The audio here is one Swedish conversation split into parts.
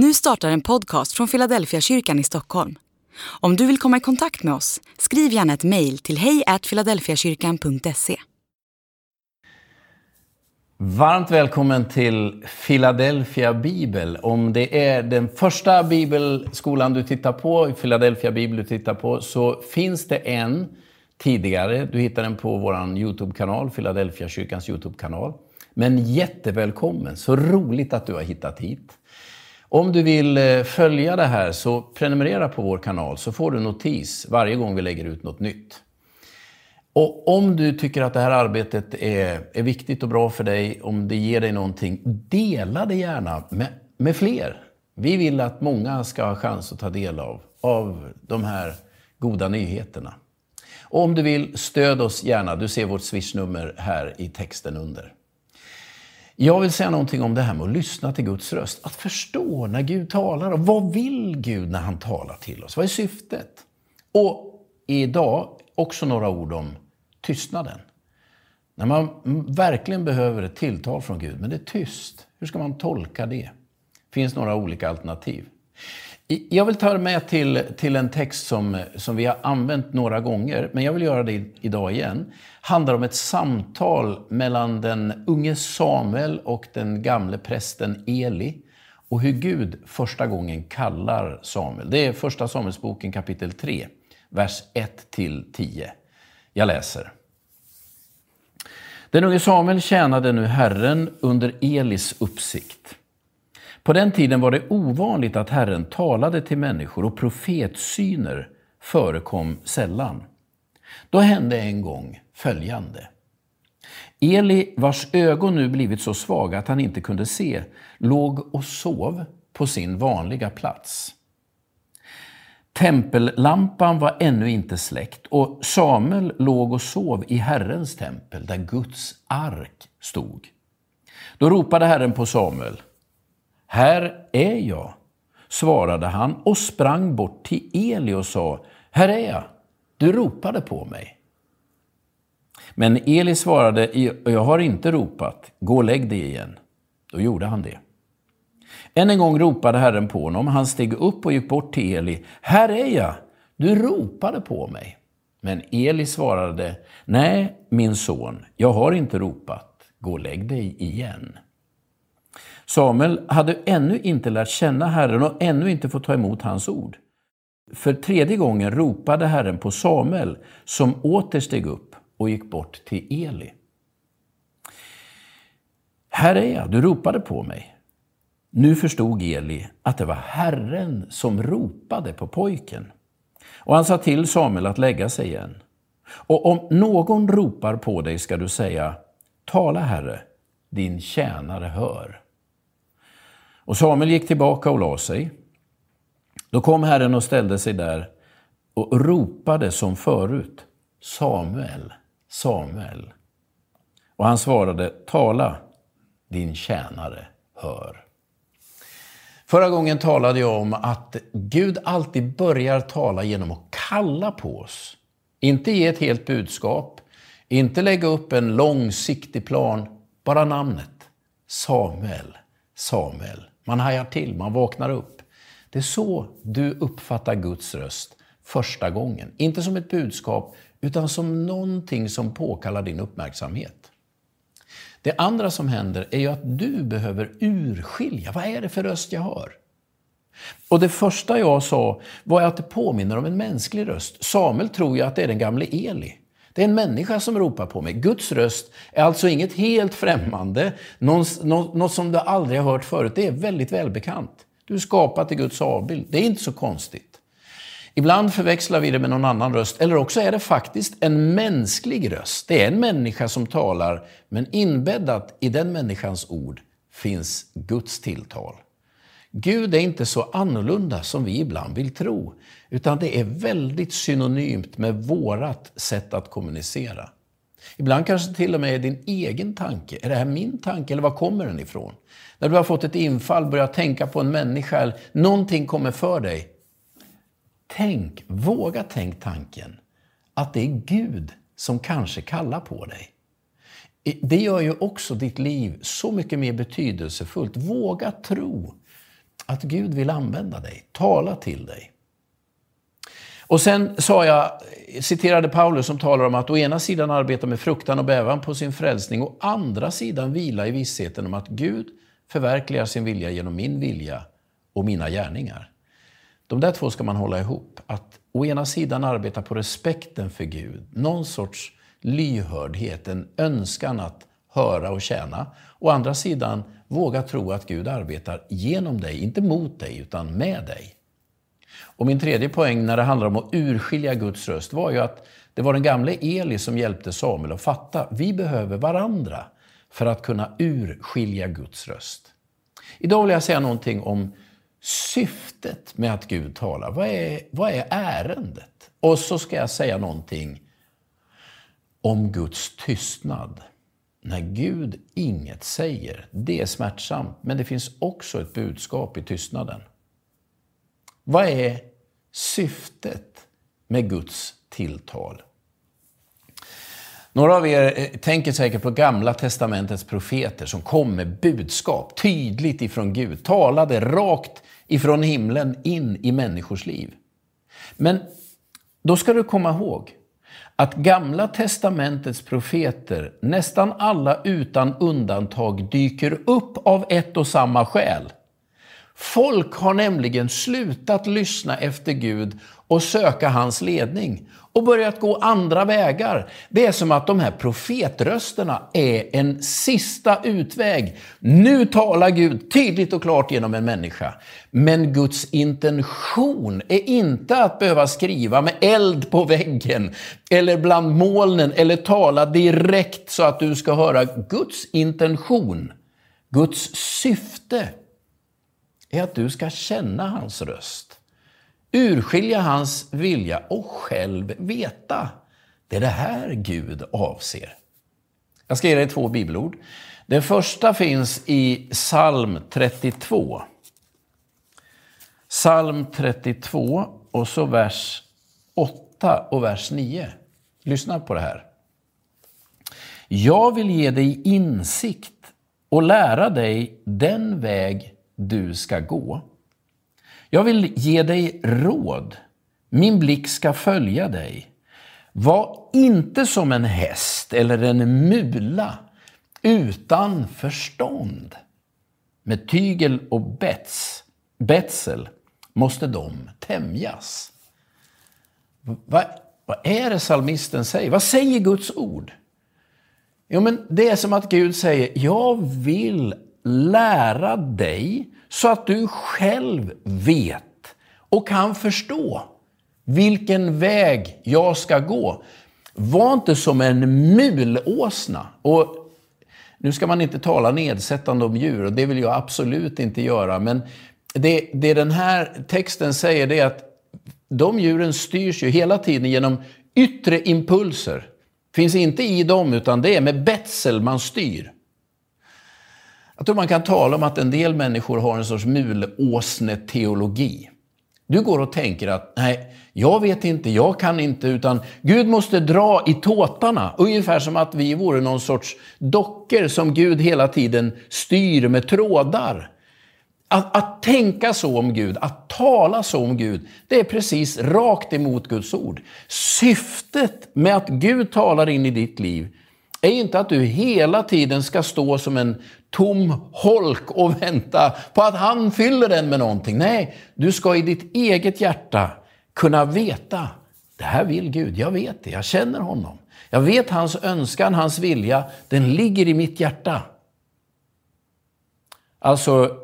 Nu startar en podcast från Philadelphia kyrkan i Stockholm. Om du vill komma i kontakt med oss, skriv gärna ett mejl till hejfiladelfiakyrkan.se. Varmt välkommen till Philadelphia Bibel. Om det är den första bibelskolan du tittar på, Philadelphia Bibel du tittar på, så finns det en tidigare. Du hittar den på vår Youtube-kanal, Philadelphia kyrkans Youtube-kanal. Men jättevälkommen, så roligt att du har hittat hit. Om du vill eh, följa det här så prenumerera på vår kanal så får du notis varje gång vi lägger ut något nytt. Och om du tycker att det här arbetet är, är viktigt och bra för dig, om det ger dig någonting, dela det gärna med, med fler. Vi vill att många ska ha chans att ta del av, av de här goda nyheterna. Och om du vill, stöd oss gärna. Du ser vårt swishnummer här i texten under. Jag vill säga någonting om det här med att lyssna till Guds röst. Att förstå när Gud talar. Och vad vill Gud när han talar till oss? Vad är syftet? Och idag också några ord om tystnaden. När man verkligen behöver ett tilltal från Gud, men det är tyst. Hur ska man tolka det? Det finns några olika alternativ. Jag vill ta med till, till en text som, som vi har använt några gånger, men jag vill göra det idag igen. handlar om ett samtal mellan den unge Samuel och den gamle prästen Eli och hur Gud första gången kallar Samuel. Det är Första Samuelsboken kapitel 3, vers 1-10. Jag läser. Den unge Samuel tjänade nu Herren under Elis uppsikt. På den tiden var det ovanligt att Herren talade till människor och profetsyner förekom sällan. Då hände en gång följande. Eli, vars ögon nu blivit så svaga att han inte kunde se, låg och sov på sin vanliga plats. Tempellampan var ännu inte släckt och Samuel låg och sov i Herrens tempel där Guds ark stod. Då ropade Herren på Samuel. Här är jag, svarade han och sprang bort till Eli och sa, Här är jag, du ropade på mig. Men Eli svarade, jag har inte ropat, gå och lägg dig igen. Då gjorde han det. Än en gång ropade Herren på honom. Han steg upp och gick bort till Eli. Här är jag! Du ropade på mig. Men Eli svarade, nej, min son, jag har inte ropat. Gå och lägg dig igen. Samuel hade ännu inte lärt känna Herren och ännu inte fått ta emot hans ord. För tredje gången ropade Herren på Samuel, som åter steg upp och gick bort till Eli. Här är jag, du ropade på mig. Nu förstod Eli att det var Herren som ropade på pojken. Och han sa till Samuel att lägga sig igen. Och om någon ropar på dig ska du säga, tala Herre, din tjänare hör. Och Samuel gick tillbaka och la sig. Då kom Herren och ställde sig där och ropade som förut, Samuel, Samuel. Och han svarade, tala, din tjänare hör. Förra gången talade jag om att Gud alltid börjar tala genom att kalla på oss. Inte ge ett helt budskap, inte lägga upp en långsiktig plan, bara namnet. Samuel, Samuel. Man hajar till, man vaknar upp. Det är så du uppfattar Guds röst första gången. Inte som ett budskap, utan som någonting som påkallar din uppmärksamhet. Det andra som händer är ju att du behöver urskilja, vad är det för röst jag hör? Och det första jag sa var att det påminner om en mänsklig röst. Samuel tror ju att det är den gamle Eli. Det är en människa som ropar på mig. Guds röst är alltså inget helt främmande, något, något som du aldrig har hört förut. Det är väldigt välbekant. Du är skapad till Guds avbild. Det är inte så konstigt. Ibland förväxlar vi det med någon annan röst, eller också är det faktiskt en mänsklig röst. Det är en människa som talar, men inbäddat i den människans ord finns Guds tilltal. Gud är inte så annorlunda som vi ibland vill tro, utan det är väldigt synonymt med vårat sätt att kommunicera. Ibland kanske till och med är din egen tanke. Är det här min tanke eller var kommer den ifrån? När du har fått ett infall, börjar tänka på en människa, eller någonting kommer för dig. Tänk, våga tänk tanken att det är Gud som kanske kallar på dig. Det gör ju också ditt liv så mycket mer betydelsefullt. Våga tro att Gud vill använda dig, tala till dig. Och sen sa jag, citerade Paulus som talar om att å ena sidan arbeta med fruktan och bävan på sin frälsning och å andra sidan vila i vissheten om att Gud förverkligar sin vilja genom min vilja och mina gärningar. De där två ska man hålla ihop. Att å ena sidan arbeta på respekten för Gud, någon sorts lyhördhet, en önskan att höra och tjäna. Å andra sidan våga tro att Gud arbetar genom dig, inte mot dig, utan med dig. Och min tredje poäng när det handlar om att urskilja Guds röst var ju att det var den gamle Eli som hjälpte Samuel att fatta. Vi behöver varandra för att kunna urskilja Guds röst. Idag vill jag säga någonting om syftet med att Gud talar. Vad är, vad är ärendet? Och så ska jag säga någonting om Guds tystnad. När Gud inget säger, det är smärtsamt, men det finns också ett budskap i tystnaden. Vad är syftet med Guds tilltal? Några av er eh, tänker säkert på Gamla Testamentets profeter som kom med budskap tydligt ifrån Gud, talade rakt ifrån himlen in i människors liv. Men då ska du komma ihåg att Gamla Testamentets profeter, nästan alla utan undantag, dyker upp av ett och samma skäl. Folk har nämligen slutat lyssna efter Gud och söka hans ledning och börjat gå andra vägar. Det är som att de här profetrösterna är en sista utväg. Nu talar Gud tydligt och klart genom en människa. Men Guds intention är inte att behöva skriva med eld på väggen eller bland molnen eller tala direkt så att du ska höra Guds intention. Guds syfte är att du ska känna hans röst, urskilja hans vilja och själv veta. Det är det här Gud avser. Jag ska ge dig två bibelord. Det första finns i psalm 32. Psalm 32 och så vers 8 och vers 9. Lyssna på det här. Jag vill ge dig insikt och lära dig den väg du ska gå. Jag vill ge dig råd. Min blick ska följa dig. Var inte som en häst eller en mula utan förstånd. Med tygel och bets, betsel måste de tämjas. Vad, vad är det salmisten säger? Vad säger Guds ord? Jo, men det är som att Gud säger, jag vill lära dig så att du själv vet och kan förstå vilken väg jag ska gå. Var inte som en mulåsna. Och nu ska man inte tala nedsättande om djur och det vill jag absolut inte göra. Men det, det den här texten säger det är att de djuren styrs ju hela tiden genom yttre impulser. Finns inte i dem utan det är med betsel man styr. Jag tror man kan tala om att en del människor har en sorts mulåsneteologi. Du går och tänker att nej, jag vet inte, jag kan inte, utan Gud måste dra i tåtarna. Ungefär som att vi vore någon sorts dockor som Gud hela tiden styr med trådar. Att, att tänka så om Gud, att tala så om Gud, det är precis rakt emot Guds ord. Syftet med att Gud talar in i ditt liv är inte att du hela tiden ska stå som en tom holk och vänta på att han fyller den med någonting. Nej, du ska i ditt eget hjärta kunna veta, det här vill Gud, jag vet det, jag känner honom. Jag vet hans önskan, hans vilja, den ligger i mitt hjärta. Alltså,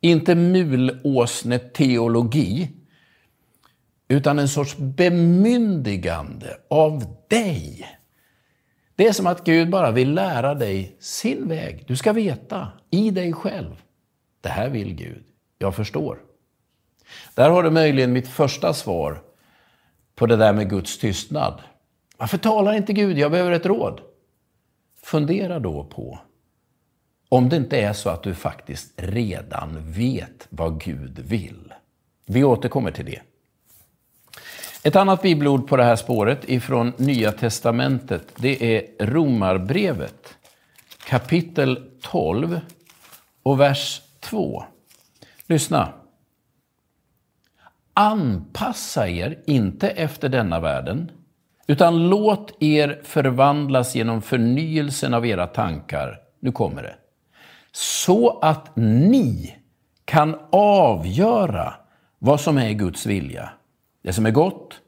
inte mulåsneteologi, utan en sorts bemyndigande av dig det är som att Gud bara vill lära dig sin väg. Du ska veta i dig själv. Det här vill Gud. Jag förstår. Där har du möjligen mitt första svar på det där med Guds tystnad. Varför talar inte Gud? Jag behöver ett råd. Fundera då på om det inte är så att du faktiskt redan vet vad Gud vill. Vi återkommer till det. Ett annat bibelord på det här spåret ifrån Nya Testamentet, det är Romarbrevet kapitel 12 och vers 2. Lyssna. Anpassa er inte efter denna världen, utan låt er förvandlas genom förnyelsen av era tankar. Nu kommer det. Så att ni kan avgöra vad som är Guds vilja. Det som är gott,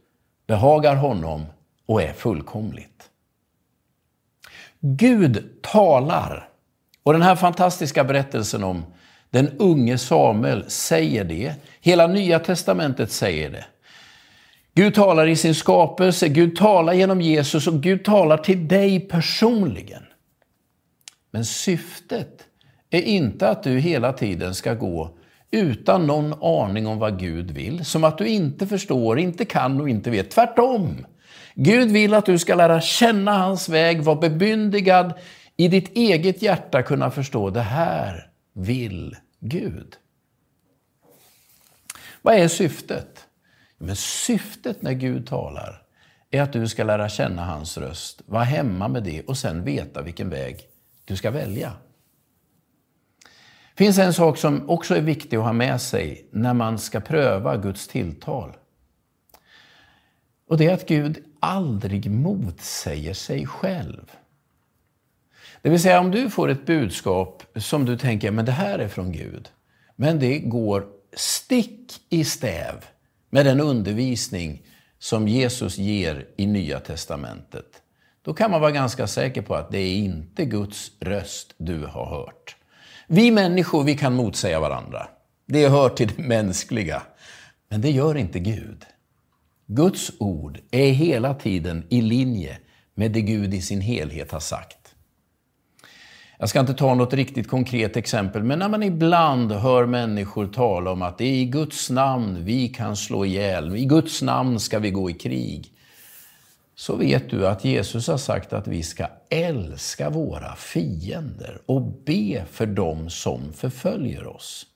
behagar honom och är fullkomligt. Gud talar. Och den här fantastiska berättelsen om den unge Samuel säger det. Hela Nya Testamentet säger det. Gud talar i sin skapelse, Gud talar genom Jesus och Gud talar till dig personligen. Men syftet är inte att du hela tiden ska gå utan någon aning om vad Gud vill, som att du inte förstår, inte kan och inte vet. Tvärtom! Gud vill att du ska lära känna hans väg, vara bebyndigad i ditt eget hjärta kunna förstå det här vill Gud. Vad är syftet? Men syftet när Gud talar är att du ska lära känna hans röst, vara hemma med det och sen veta vilken väg du ska välja. Det finns en sak som också är viktig att ha med sig när man ska pröva Guds tilltal. Och det är att Gud aldrig motsäger sig själv. Det vill säga om du får ett budskap som du tänker, men det här är från Gud. Men det går stick i stäv med den undervisning som Jesus ger i Nya Testamentet. Då kan man vara ganska säker på att det är inte Guds röst du har hört. Vi människor, vi kan motsäga varandra. Det hör till det mänskliga. Men det gör inte Gud. Guds ord är hela tiden i linje med det Gud i sin helhet har sagt. Jag ska inte ta något riktigt konkret exempel, men när man ibland hör människor tala om att det är i Guds namn vi kan slå ihjäl, i Guds namn ska vi gå i krig. Så vet du att Jesus har sagt att vi ska älska våra fiender och be för dem som förföljer oss.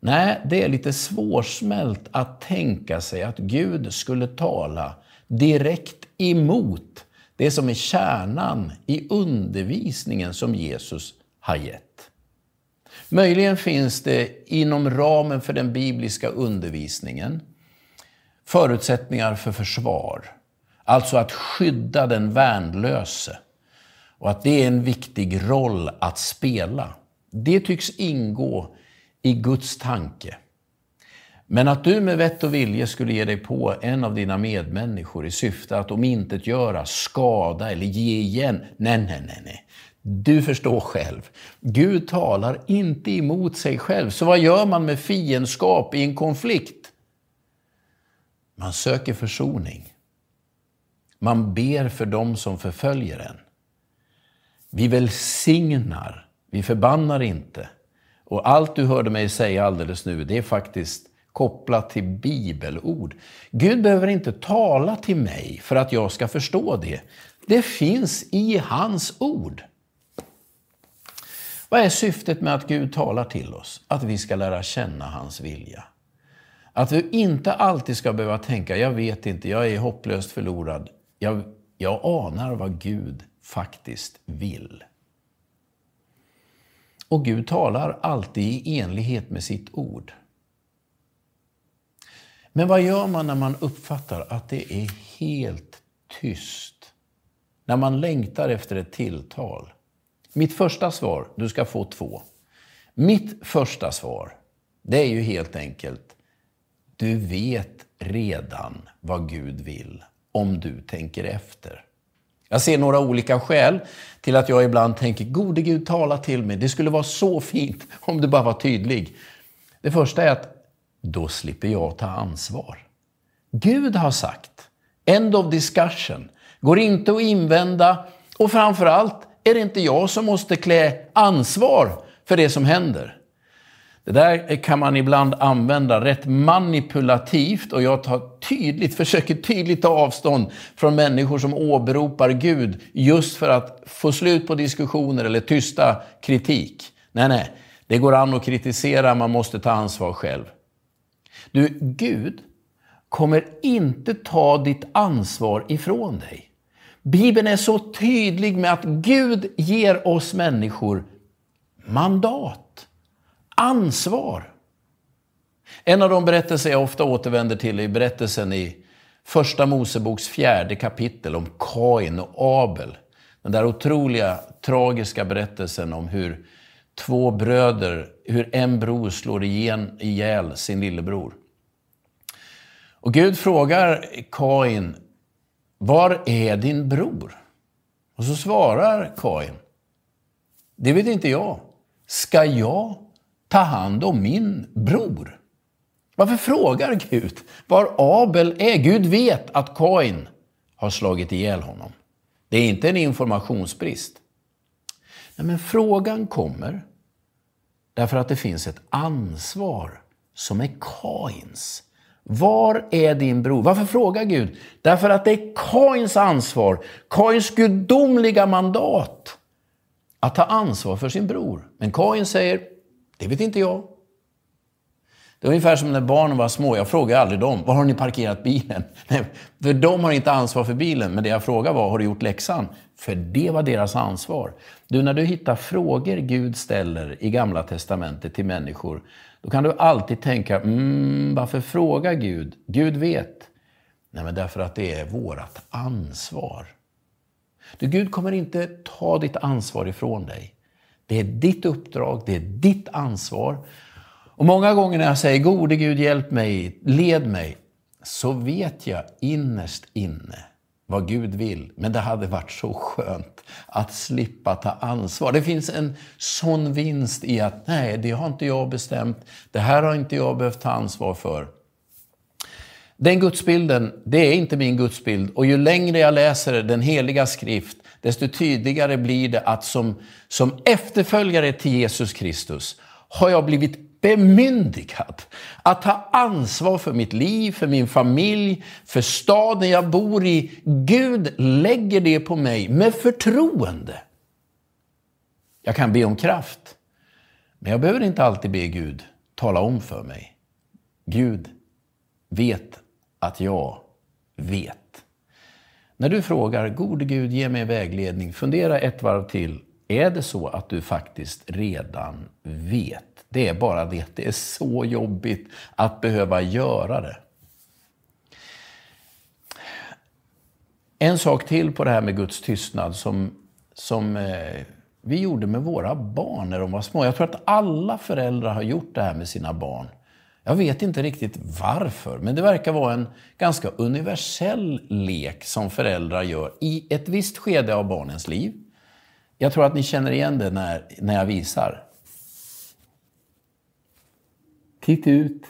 Nej, det är lite svårsmält att tänka sig att Gud skulle tala direkt emot det som är kärnan i undervisningen som Jesus har gett. Möjligen finns det inom ramen för den bibliska undervisningen förutsättningar för försvar. Alltså att skydda den värnlöse. Och att det är en viktig roll att spela. Det tycks ingå i Guds tanke. Men att du med vett och vilje skulle ge dig på en av dina medmänniskor i syfte att omintetgöra, skada eller ge igen. Nej, nej, nej, nej. Du förstår själv. Gud talar inte emot sig själv. Så vad gör man med fiendskap i en konflikt? Man söker försoning. Man ber för dem som förföljer en. Vi välsignar, vi förbannar inte. Och allt du hörde mig säga alldeles nu, det är faktiskt kopplat till bibelord. Gud behöver inte tala till mig för att jag ska förstå det. Det finns i hans ord. Vad är syftet med att Gud talar till oss? Att vi ska lära känna hans vilja. Att vi inte alltid ska behöva tänka, jag vet inte, jag är hopplöst förlorad. Jag, jag anar vad Gud faktiskt vill. Och Gud talar alltid i enlighet med sitt ord. Men vad gör man när man uppfattar att det är helt tyst? När man längtar efter ett tilltal? Mitt första svar, du ska få två. Mitt första svar, det är ju helt enkelt, du vet redan vad Gud vill om du tänker efter. Jag ser några olika skäl till att jag ibland tänker, gode Gud tala till mig. Det skulle vara så fint om du bara var tydlig. Det första är att då slipper jag ta ansvar. Gud har sagt, end of discussion, går inte att invända och framförallt är det inte jag som måste klä ansvar för det som händer. Det där kan man ibland använda rätt manipulativt och jag tar tydligt, försöker tydligt ta avstånd från människor som åberopar Gud just för att få slut på diskussioner eller tysta kritik. Nej, nej, det går an att kritisera, man måste ta ansvar själv. Du, Gud kommer inte ta ditt ansvar ifrån dig. Bibeln är så tydlig med att Gud ger oss människor mandat, ansvar. En av de berättelser jag ofta återvänder till är berättelsen i Första Moseboks fjärde kapitel om Kain och Abel. Den där otroliga, tragiska berättelsen om hur två bröder, hur en bror slår igen, ihjäl sin lillebror. Och Gud frågar Kain, var är din bror? Och så svarar Kain, det vet inte jag. Ska jag ta hand om min bror? Varför frågar Gud var Abel är? Gud vet att Kain har slagit ihjäl honom. Det är inte en informationsbrist. Nej, men frågan kommer därför att det finns ett ansvar som är Kains. Var är din bror? Varför frågar Gud? Därför att det är Kains ansvar, Kains gudomliga mandat att ta ansvar för sin bror. Men Kain säger, det vet inte jag. Det är ungefär som när barnen var små. Jag frågade aldrig dem, var har ni parkerat bilen? Nej, för de har inte ansvar för bilen. Men det jag frågade var, har du gjort läxan? För det var deras ansvar. Du, när du hittar frågor Gud ställer i Gamla Testamentet till människor, då kan du alltid tänka, mm, varför frågar Gud? Gud vet. Nej, men därför att det är vårt ansvar. Du, Gud kommer inte ta ditt ansvar ifrån dig. Det är ditt uppdrag, det är ditt ansvar. Och många gånger när jag säger gode Gud hjälp mig, led mig, så vet jag innerst inne vad Gud vill. Men det hade varit så skönt att slippa ta ansvar. Det finns en sån vinst i att nej, det har inte jag bestämt. Det här har inte jag behövt ta ansvar för. Den gudsbilden, det är inte min gudsbild. Och ju längre jag läser den heliga skrift, desto tydligare blir det att som, som efterföljare till Jesus Kristus har jag blivit bemyndigad att ta ansvar för mitt liv, för min familj, för staden jag bor i. Gud lägger det på mig med förtroende. Jag kan be om kraft, men jag behöver inte alltid be Gud tala om för mig. Gud vet att jag vet. När du frågar, gode Gud, ge mig vägledning, fundera ett varv till. Är det så att du faktiskt redan vet? Det är bara det, det är så jobbigt att behöva göra det. En sak till på det här med Guds tystnad som, som eh, vi gjorde med våra barn när de var små. Jag tror att alla föräldrar har gjort det här med sina barn. Jag vet inte riktigt varför, men det verkar vara en ganska universell lek som föräldrar gör i ett visst skede av barnens liv. Jag tror att ni känner igen det när, när jag visar. Titt ut.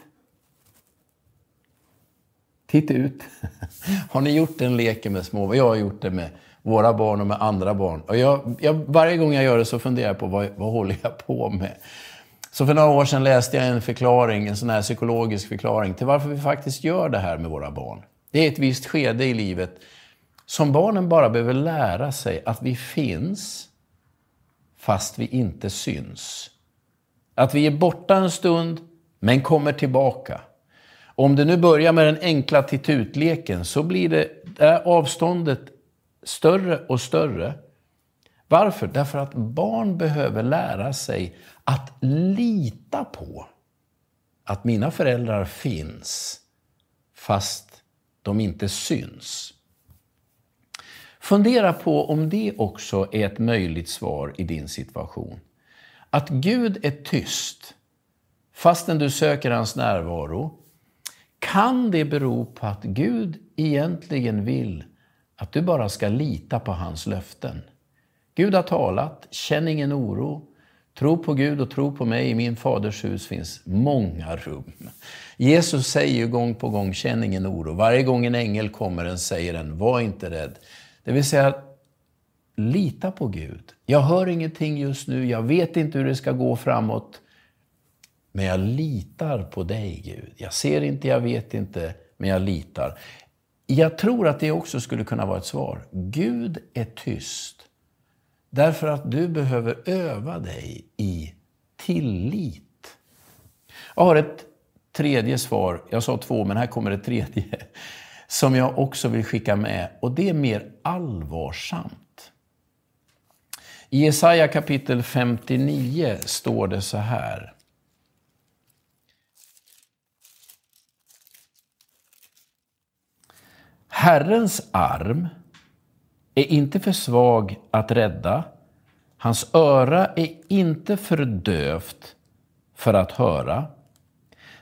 Titt ut. Har ni gjort den leken med små? Jag har gjort det med våra barn och med andra barn. Och jag, jag, varje gång jag gör det så funderar jag på vad, vad håller jag på med? Så för några år sedan läste jag en förklaring, en sån här psykologisk förklaring till varför vi faktiskt gör det här med våra barn. Det är ett visst skede i livet som barnen bara behöver lära sig att vi finns fast vi inte syns. Att vi är borta en stund men kommer tillbaka. Om det nu börjar med den enkla titutleken så blir det avståndet större och större. Varför? Därför att barn behöver lära sig att lita på att mina föräldrar finns fast de inte syns. Fundera på om det också är ett möjligt svar i din situation. Att Gud är tyst fastän du söker hans närvaro. Kan det bero på att Gud egentligen vill att du bara ska lita på hans löften? Gud har talat, känn ingen oro. Tro på Gud och tro på mig. I min faders hus finns många rum. Jesus säger ju gång på gång, känn ingen oro. Varje gång en ängel kommer den säger den, var inte rädd. Det vill säga, lita på Gud. Jag hör ingenting just nu, jag vet inte hur det ska gå framåt. Men jag litar på dig, Gud. Jag ser inte, jag vet inte, men jag litar. Jag tror att det också skulle kunna vara ett svar. Gud är tyst. Därför att du behöver öva dig i tillit. Jag har ett tredje svar. Jag sa två, men här kommer det tredje. Som jag också vill skicka med. Och det är mer allvarsamt. I Jesaja kapitel 59 står det så här. Herrens arm är inte för svag att rädda. Hans öra är inte för dövt för att höra.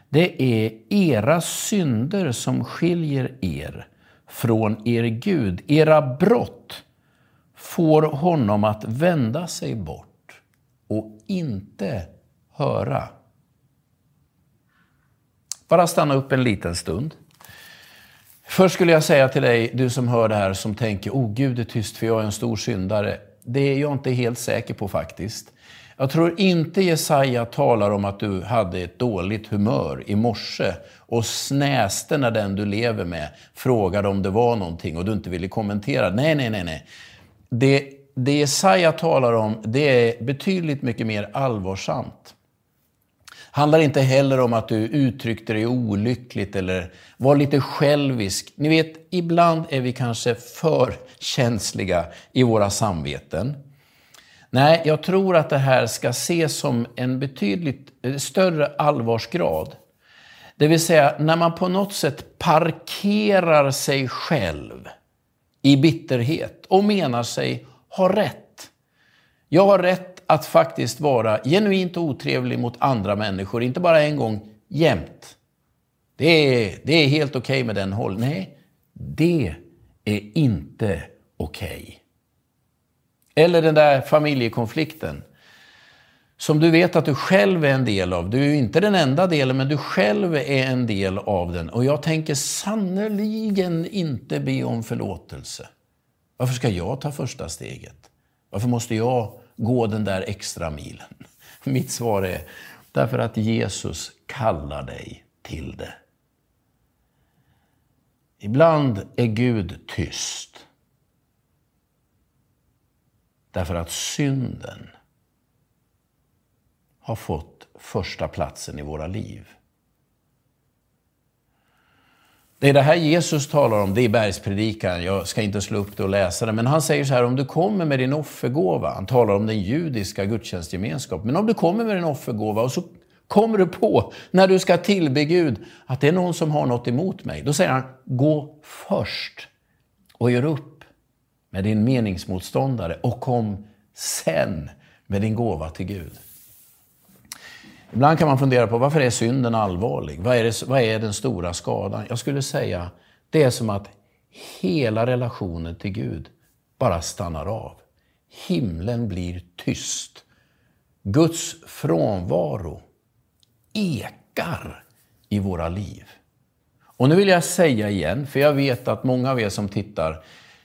Det är era synder som skiljer er från er Gud. Era brott får honom att vända sig bort och inte höra. Bara stanna upp en liten stund. Först skulle jag säga till dig, du som hör det här, som tänker, oh Gud är tyst för jag är en stor syndare. Det är jag inte helt säker på faktiskt. Jag tror inte Jesaja talar om att du hade ett dåligt humör i morse och snäste när den du lever med frågade om det var någonting och du inte ville kommentera. Nej, nej, nej, nej. Det, det Jesaja talar om, det är betydligt mycket mer allvarsamt handlar inte heller om att du uttryckte dig olyckligt eller var lite självisk. Ni vet, ibland är vi kanske för känsliga i våra samveten. Nej, jag tror att det här ska ses som en betydligt eh, större allvarsgrad. Det vill säga, när man på något sätt parkerar sig själv i bitterhet och menar sig ha rätt. Jag har rätt att faktiskt vara genuint otrevlig mot andra människor, inte bara en gång, jämt. Det är, det är helt okej okay med den hållningen. Nej, det är inte okej. Okay. Eller den där familjekonflikten som du vet att du själv är en del av. Du är inte den enda delen, men du själv är en del av den. Och jag tänker sannerligen inte be om förlåtelse. Varför ska jag ta första steget? Varför måste jag gå den där extra milen? Mitt svar är därför att Jesus kallar dig till det. Ibland är Gud tyst. Därför att synden har fått första platsen i våra liv. Det är det här Jesus talar om, det är bergspredikan. Jag ska inte slå upp det och läsa det. Men han säger så här, om du kommer med din offergåva, han talar om den judiska gudstjänstgemenskapen. Men om du kommer med din offergåva och så kommer du på, när du ska tillbe Gud, att det är någon som har något emot mig. Då säger han, gå först och gör upp med din meningsmotståndare och kom sen med din gåva till Gud. Ibland kan man fundera på varför är synden allvarlig? Vad är, det, vad är den stora skadan? Jag skulle säga det är som att hela relationen till Gud bara stannar av. Himlen blir tyst. Guds frånvaro ekar i våra liv. Och nu vill jag säga igen, för jag vet att många av er som tittar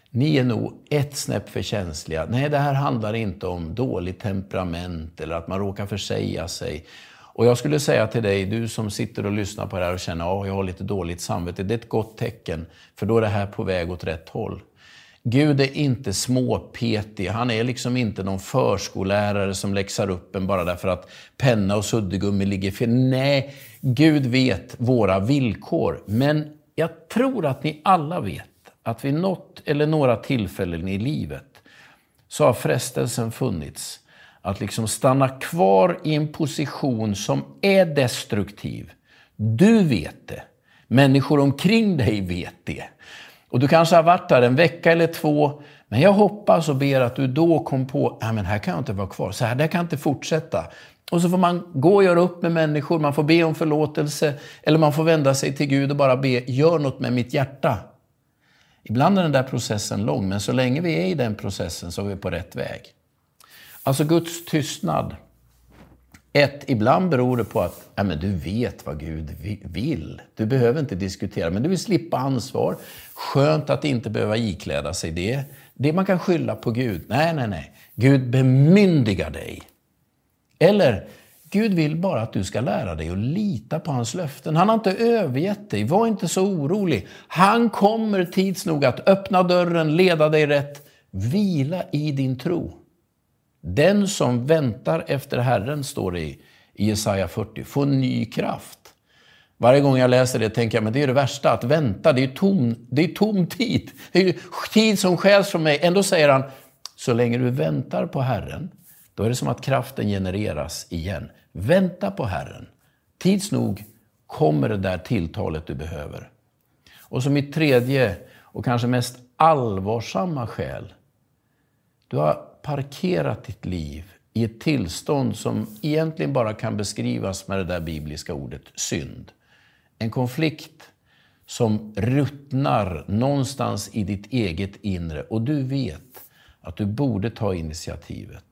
ni är nog ett snäpp för känsliga. Nej, det här handlar inte om dåligt temperament eller att man råkar försäga sig. Och jag skulle säga till dig, du som sitter och lyssnar på det här och känner att jag har lite dåligt samvete. Det är ett gott tecken, för då är det här på väg åt rätt håll. Gud är inte småpetig. Han är liksom inte någon förskollärare som läxar upp en bara därför att penna och suddgummi ligger fel. Nej, Gud vet våra villkor. Men jag tror att ni alla vet att vid något eller några tillfällen i livet så har frestelsen funnits att liksom stanna kvar i en position som är destruktiv. Du vet det. Människor omkring dig vet det. Och du kanske har varit där en vecka eller två, men jag hoppas och ber att du då kom på, nej men här kan jag inte vara kvar, så här där kan jag inte fortsätta. Och så får man gå och göra upp med människor, man får be om förlåtelse, eller man får vända sig till Gud och bara be, gör något med mitt hjärta. Ibland är den där processen lång, men så länge vi är i den processen så är vi på rätt väg. Alltså Guds tystnad. Ett, ibland beror det på att ja, men du vet vad Gud vill. Du behöver inte diskutera, men du vill slippa ansvar. Skönt att inte behöva ikläda sig det. Det man kan skylla på Gud. Nej, nej, nej. Gud bemyndigar dig. Eller, Gud vill bara att du ska lära dig att lita på hans löften. Han har inte övergett dig. Var inte så orolig. Han kommer tids nog att öppna dörren, leda dig rätt. Vila i din tro. Den som väntar efter Herren, står det i Jesaja 40, får ny kraft. Varje gång jag läser det tänker jag, men det är det värsta, att vänta, det är tom, det är tom tid. Det är tid som stjäls från mig. Ändå säger han, så länge du väntar på Herren, då är det som att kraften genereras igen. Vänta på Herren. Tids nog kommer det där tilltalet du behöver. Och så mitt tredje och kanske mest allvarsamma skäl. Du har parkerat ditt liv i ett tillstånd som egentligen bara kan beskrivas med det där bibliska ordet synd. En konflikt som ruttnar någonstans i ditt eget inre och du vet att du borde ta initiativet.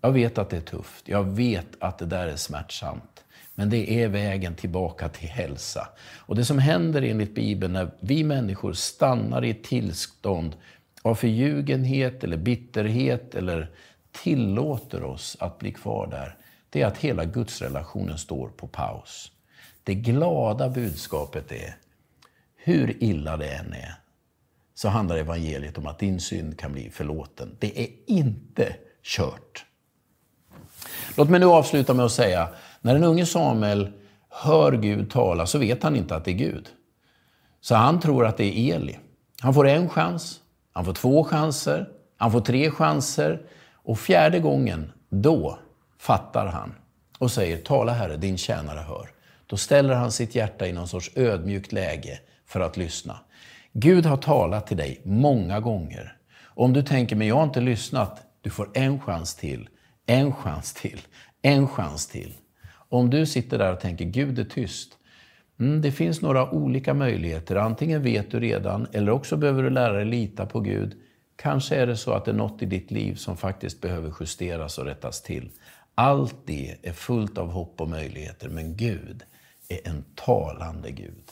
Jag vet att det är tufft, jag vet att det där är smärtsamt. Men det är vägen tillbaka till hälsa. Och det som händer enligt Bibeln när vi människor stannar i ett tillstånd av förljugenhet eller bitterhet eller tillåter oss att bli kvar där, det är att hela gudsrelationen står på paus. Det glada budskapet är, hur illa det än är, så handlar evangeliet om att din synd kan bli förlåten. Det är inte kört. Låt mig nu avsluta med att säga, när den unge Samuel hör Gud tala så vet han inte att det är Gud. Så han tror att det är Eli. Han får en chans, han får två chanser, han får tre chanser och fjärde gången, då fattar han och säger Tala Herre, din tjänare hör. Då ställer han sitt hjärta i någon sorts ödmjukt läge för att lyssna. Gud har talat till dig många gånger. Om du tänker, men jag har inte lyssnat, du får en chans till, en chans till, en chans till. Om du sitter där och tänker, Gud är tyst. Mm, det finns några olika möjligheter. Antingen vet du redan, eller också behöver du lära dig lita på Gud. Kanske är det så att det är något i ditt liv som faktiskt behöver justeras och rättas till. Allt det är fullt av hopp och möjligheter, men Gud är en talande Gud.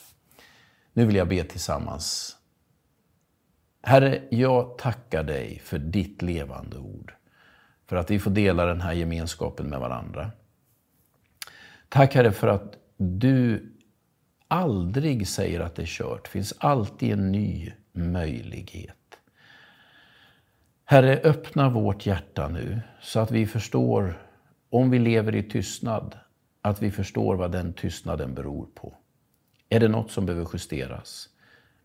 Nu vill jag be tillsammans. Herre, jag tackar dig för ditt levande ord. För att vi får dela den här gemenskapen med varandra. Tack Herre för att du aldrig säger att det är kört. Det finns alltid en ny möjlighet. Herre, öppna vårt hjärta nu så att vi förstår, om vi lever i tystnad, att vi förstår vad den tystnaden beror på. Är det något som behöver justeras?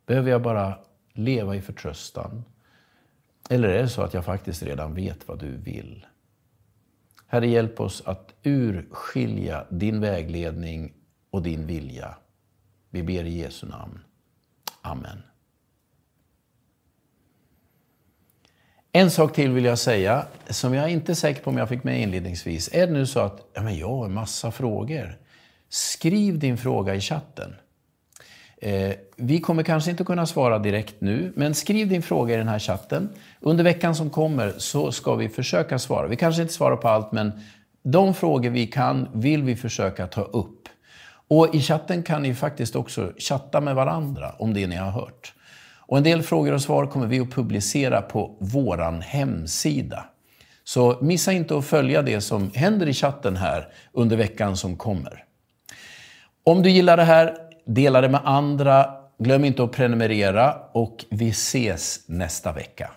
Behöver jag bara leva i förtröstan? Eller är det så att jag faktiskt redan vet vad du vill? Herre, hjälp oss att urskilja din vägledning och din vilja. Vi ber i Jesu namn. Amen. En sak till vill jag säga, som jag inte är säker på om jag fick med inledningsvis. Är det nu så att ja, men jag har en massa frågor, skriv din fråga i chatten. Eh, vi kommer kanske inte kunna svara direkt nu, men skriv din fråga i den här chatten. Under veckan som kommer så ska vi försöka svara. Vi kanske inte svarar på allt, men de frågor vi kan vill vi försöka ta upp. Och i chatten kan ni faktiskt också chatta med varandra om det ni har hört. Och en del frågor och svar kommer vi att publicera på vår hemsida. Så missa inte att följa det som händer i chatten här under veckan som kommer. Om du gillar det här, dela det med andra. Glöm inte att prenumerera och vi ses nästa vecka.